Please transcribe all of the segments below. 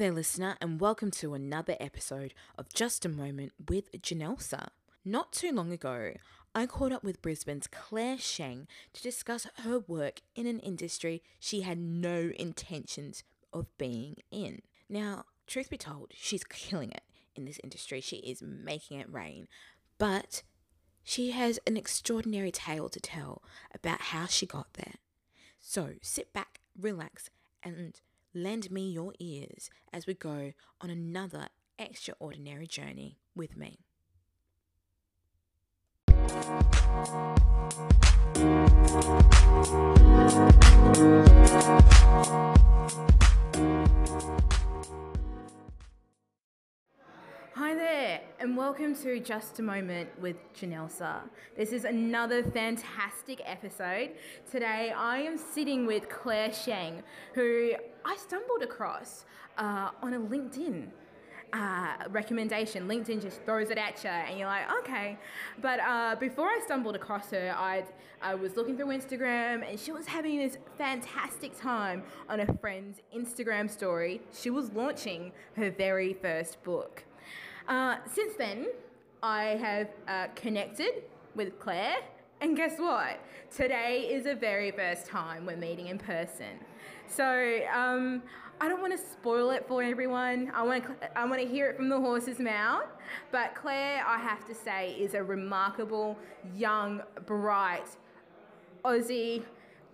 there, listener, and welcome to another episode of Just a Moment with Janelsa. Not too long ago, I caught up with Brisbane's Claire Sheng to discuss her work in an industry she had no intentions of being in. Now, truth be told, she's killing it in this industry. She is making it rain. But she has an extraordinary tale to tell about how she got there. So sit back, relax, and lend me your ears as we go on another extraordinary journey with me. Hi welcome to Just a Moment with Janelsa. This is another fantastic episode. Today I am sitting with Claire Sheng, who I stumbled across uh, on a LinkedIn uh, recommendation. LinkedIn just throws it at you, and you're like, okay. But uh, before I stumbled across her, i I was looking through Instagram, and she was having this fantastic time on a friend's Instagram story. She was launching her very first book. Uh, since then, I have uh, connected with Claire, and guess what? Today is the very first time we're meeting in person. So um, I don't want to spoil it for everyone. I want to I want to hear it from the horse's mouth. But Claire, I have to say, is a remarkable, young, bright Aussie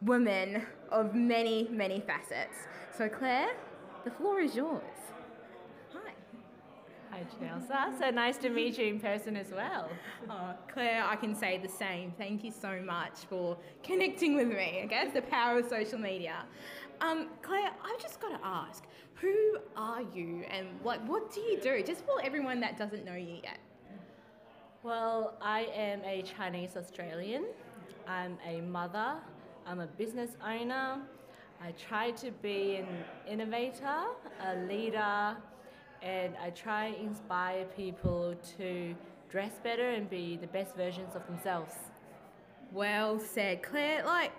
woman of many, many facets. So Claire, the floor is yours. Hi, Janelsa. So nice to meet you in person as well. Oh, Claire, I can say the same. Thank you so much for connecting with me. I guess the power of social media. Um, Claire, I've just got to ask, who are you and like what do you do? Just for everyone that doesn't know you yet. Well, I am a Chinese Australian. I'm a mother. I'm a business owner. I try to be an innovator, a leader, and I try inspire people to dress better and be the best versions of themselves. Well said, Claire. Like,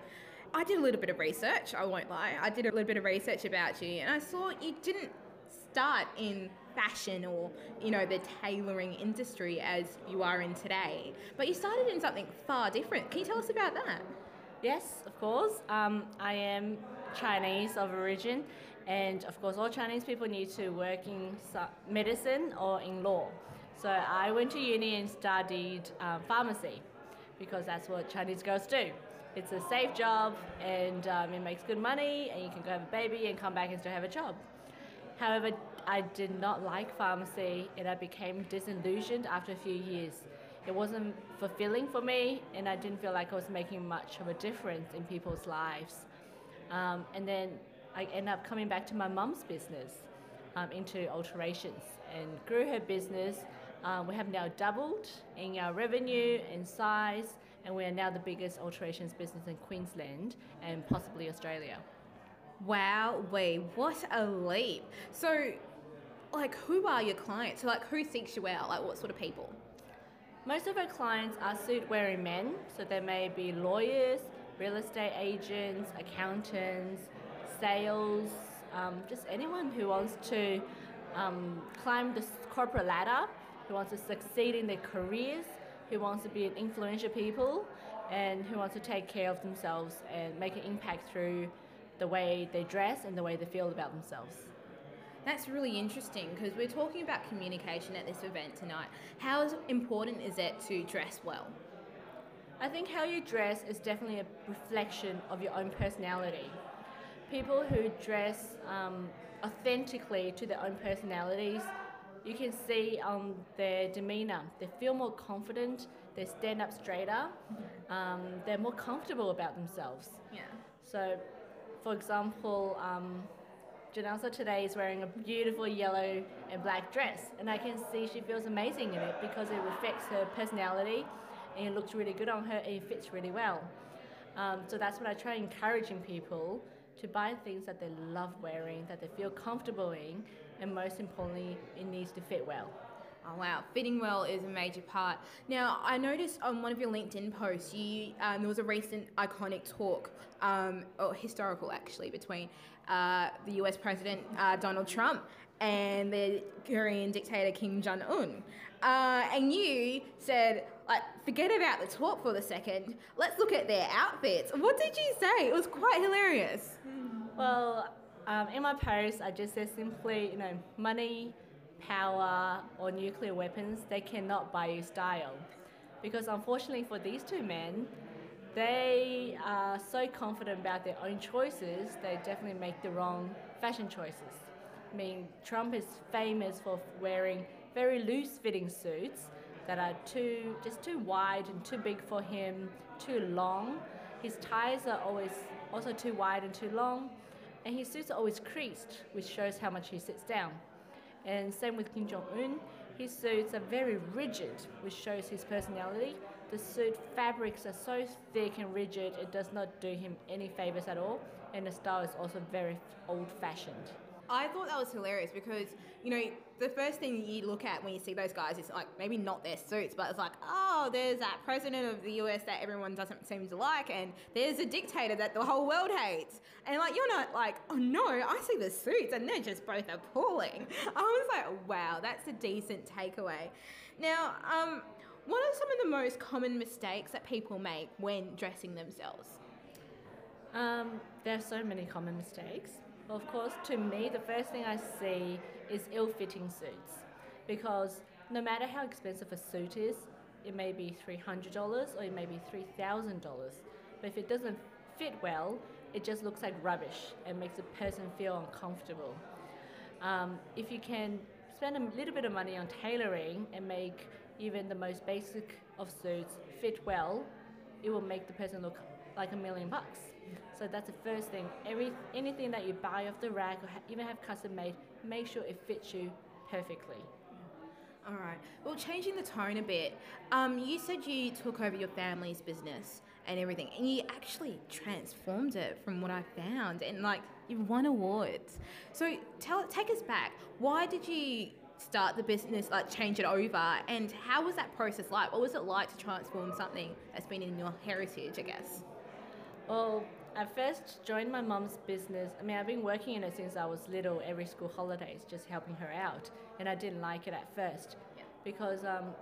I did a little bit of research, I won't lie. I did a little bit of research about you, and I saw you didn't start in fashion or, you know, the tailoring industry as you are in today, but you started in something far different. Can you tell us about that? Yes, of course. Um, I am Chinese of origin, and of course, all Chinese people need to work in medicine or in law. So I went to uni and studied um, pharmacy because that's what Chinese girls do. It's a safe job and um, it makes good money, and you can go have a baby and come back and still have a job. However, I did not like pharmacy and I became disillusioned after a few years. It wasn't fulfilling for me, and I didn't feel like I was making much of a difference in people's lives. Um, and then I ended up coming back to my mum's business um, into alterations and grew her business. Um, we have now doubled in our revenue and size, and we are now the biggest alterations business in Queensland and possibly Australia. Wow, wait, what a leap! So, like, who are your clients? So, like, who seeks you out? Like, what sort of people? Most of our clients are suit wearing men, so they may be lawyers, real estate agents, accountants, sales, um, just anyone who wants to um, climb the corporate ladder, who wants to succeed in their careers, who wants to be an influential people, and who wants to take care of themselves and make an impact through the way they dress and the way they feel about themselves. That's really interesting because we're talking about communication at this event tonight. How important is it to dress well? I think how you dress is definitely a reflection of your own personality people who dress um, authentically to their own personalities, you can see on their demeanor. They feel more confident, they stand up straighter, um, they're more comfortable about themselves. Yeah. So, for example, um, Janelsa today is wearing a beautiful yellow and black dress, and I can see she feels amazing in it because it reflects her personality and it looks really good on her and it fits really well. Um, so that's what I try encouraging people to buy things that they love wearing, that they feel comfortable in, and most importantly, it needs to fit well. Oh wow, fitting well is a major part. Now, I noticed on one of your LinkedIn posts, you um, there was a recent iconic talk, um, or historical actually, between uh, the U.S. President uh, Donald Trump and the Korean dictator Kim Jong Un. Uh, and you said, like, forget about the talk for the second. Let's look at their outfits. What did you say? It was quite hilarious. Well, um, in my post, I just said simply, you know, money, power, or nuclear weapons, they cannot buy you style. Because unfortunately for these two men, they are so confident about their own choices, they definitely make the wrong fashion choices. I mean, Trump is famous for wearing very loose fitting suits that are too just too wide and too big for him, too long. His ties are always also too wide and too long, and his suits are always creased, which shows how much he sits down. And same with Kim Jong Un, his suits are very rigid, which shows his personality. The suit fabrics are so thick and rigid, it does not do him any favors at all, and the style is also very old fashioned. I thought that was hilarious because, you know, the first thing you look at when you see those guys is like maybe not their suits, but it's like, oh, there's that president of the US that everyone doesn't seem to like, and there's a dictator that the whole world hates. And like, you're not like, oh no, I see the suits and they're just both appalling. I was like, wow, that's a decent takeaway. Now, um, what are some of the most common mistakes that people make when dressing themselves? Um, there are so many common mistakes. Of course, to me, the first thing I see is ill fitting suits because no matter how expensive a suit is, it may be $300 or it may be $3,000. But if it doesn't fit well, it just looks like rubbish and makes a person feel uncomfortable. Um, if you can spend a little bit of money on tailoring and make even the most basic of suits fit well, it will make the person look like a million bucks. So that's the first thing. Every anything that you buy off the rack or ha- even have custom made, make sure it fits you perfectly. All right. Well, changing the tone a bit, um, you said you took over your family's business and everything, and you actually transformed it from what I found, and like you've won awards. So tell, take us back. Why did you start the business, like change it over, and how was that process like? What was it like to transform something that's been in your heritage, I guess? Well, I first joined my mom's business. I mean, I've been working in it since I was little, every school holidays, just helping her out. And I didn't like it at first Yeah. because um,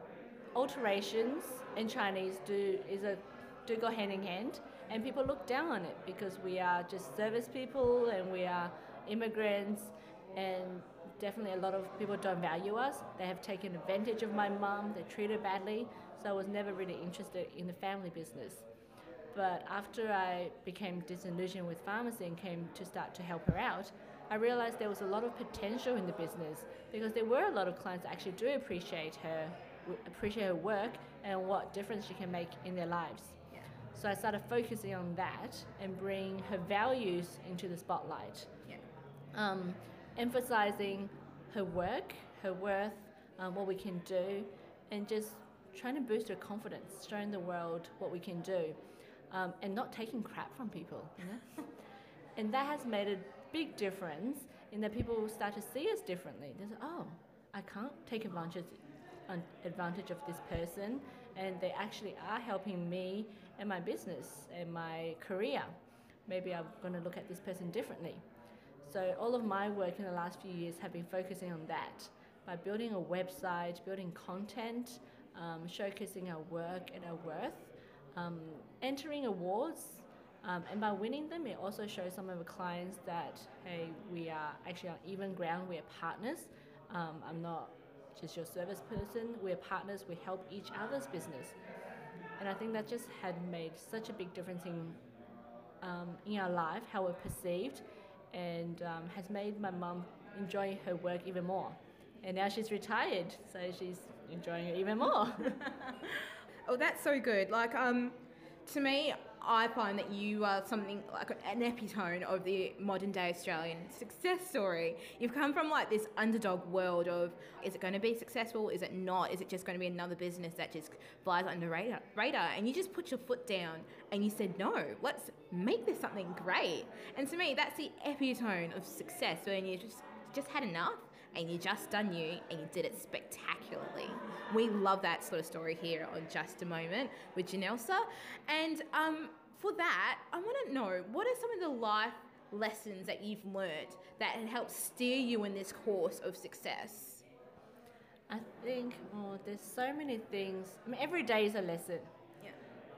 alterations in Chinese do is a do go hand in hand, and people look down on it because we are just service people and we are immigrants, and definitely a lot of people don't value us. They have taken advantage of my mom. They treat her badly, so I was never really interested in the family business. But after I became disillusioned with pharmacy and came to start to help her out, I realized there was a lot of potential in the business because there were a lot of clients that actually do appreciate her, appreciate her work and what difference she can make in their lives. Yeah. So I started focusing on that and bring her values into the spotlight, Yeah. um, emphasizing her work, her worth, um, what we can do, and just trying to boost her confidence, showing the world what we can do, um, and not taking crap from people. And that has made a big difference in that people start to see us differently. They say, "Oh, I can't take advantage advantage of this person, and they actually are helping me and my business and my career. Maybe I'm going to look at this person differently." So all of my work in the last few years have been focusing on that by building a website, building content, um, showcasing our work and our worth, um, entering awards, um, and by winning them, it also shows some of the clients that hey, we are actually on even ground. We are partners. Um, I'm not just your service person. We're partners. We help each other's business, and I think that just had made such a big difference in um, in our life, how we're perceived, and um, has made my mum enjoy her work even more. And now she's retired, so she's enjoying it even more. Oh, that's so good. Like, um, to me, I find that you are something like an epitome of the modern day Australian success story. You've come from like this underdog world of is it going to be successful? Is it not? Is it just going to be another business that just flies under radar? radar? And you just put your foot down and you said, no, let's make this something great. And to me, that's the epitome of success when you just just had enough and you just done you and you did it spectacularly. We love that sort of story here on Just a Moment with Janelsa. And um, for that, I want to know what are some of the life lessons that you've learned that have helped steer you in this course of success? I think oh, there's so many things. I mean, every day is a lesson. Yeah.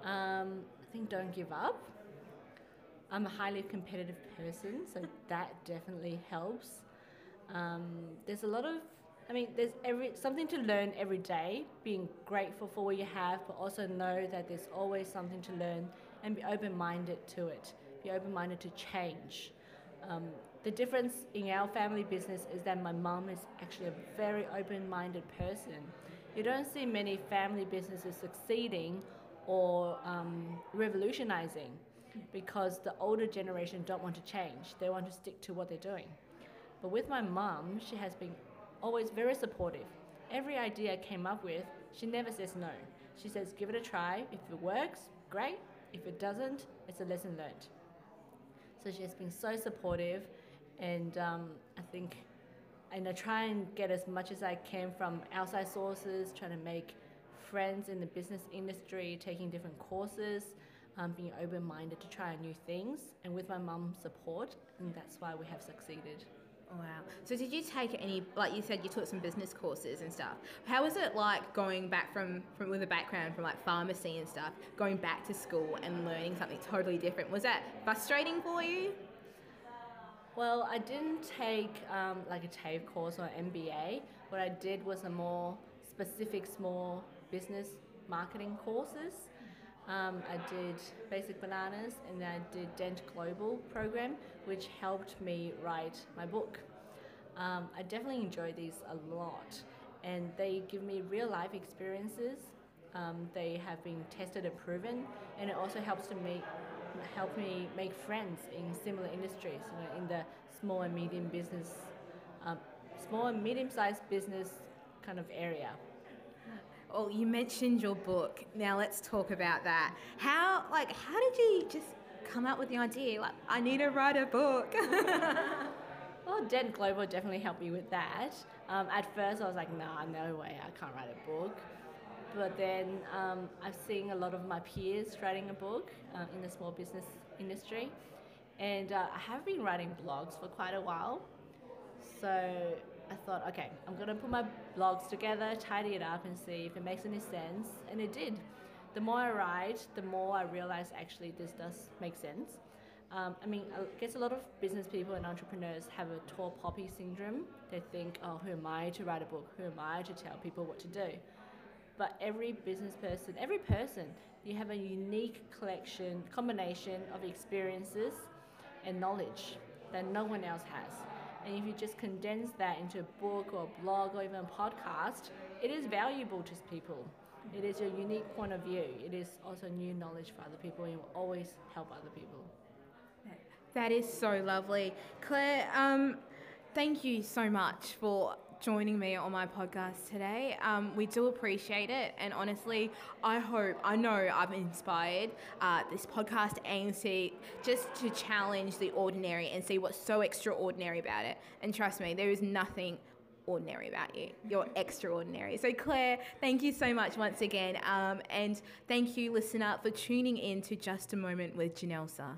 Um, I think don't give up. I'm a highly competitive person, so that definitely helps. Um, there's a lot of, I mean, there's every something to learn every day. Being grateful for what you have, but also know that there's always something to learn, and be open-minded to it. Be open-minded to change. Um, the difference in our family business is that my mom is actually a very open-minded person. You don't see many family businesses succeeding or um, revolutionizing because the older generation don't want to change. They want to stick to what they're doing. But with my mum, she has been always very supportive. Every idea I came up with, she never says no. She says, give it a try. If it works, great. If it doesn't, it's a lesson learned. So she has been so supportive, and um, I think, and I try and get as much as I can from outside sources, trying to make friends in the business industry, taking different courses, um, being open minded to try new things. And with my mum's support, and that's why we have succeeded. Wow. So did you take any, like you said, you took some business courses and stuff. How was it like going back from, from with a background from like pharmacy and stuff, going back to school and learning something totally different? Was that frustrating for you? Well, I didn't take um, like a TAFE course or MBA. What I did was a more specific small business marketing courses. Um, I did Basic Bananas and then I did Dent Global program, which helped me write my book. Um, I definitely enjoy these a lot, and they give me real life experiences. Um, they have been tested and proven, and it also helps to make help me make friends in similar industries, you know, in the small and medium business, um, small and medium sized business kind of area. Well, you mentioned your book. Now let's talk about that. How, like, how did you just come up with the idea? Like, I need to write a book. well, Dent Global definitely helped me with that. Um, at first, I was like, nah, no way, I can't write a book. But then um, I've seen a lot of my peers writing a book uh, in the small business industry, and uh, I have been writing blogs for quite a while. So I thought, okay, I'm going to put my blogs together, tidy it up, and see if it makes any sense. And it did. The more I write, the more I realize actually this does make sense. Um, I mean, I guess a lot of business people and entrepreneurs have a tall poppy syndrome. They think, oh, who am I to write a book? Who am I to tell people what to do? But every business person, every person, you have a unique collection, combination of experiences and knowledge that no one else has. And if you just condense that into a book or a blog or even a podcast, it is valuable to people. It is your unique point of view. It is also new knowledge for other people and will always help other people. That is so lovely. Claire, um, thank you so much for joining me on my podcast today. Um, we do appreciate it, and honestly, I hope, I know I've inspired. Uh, this podcast aims to just to challenge the ordinary and see what's so extraordinary about it. And trust me, there is nothing ordinary about you. You're extraordinary. So, Claire, thank you so much once again. Um, and thank you, listener, for tuning in to Just a Moment with Janelsa.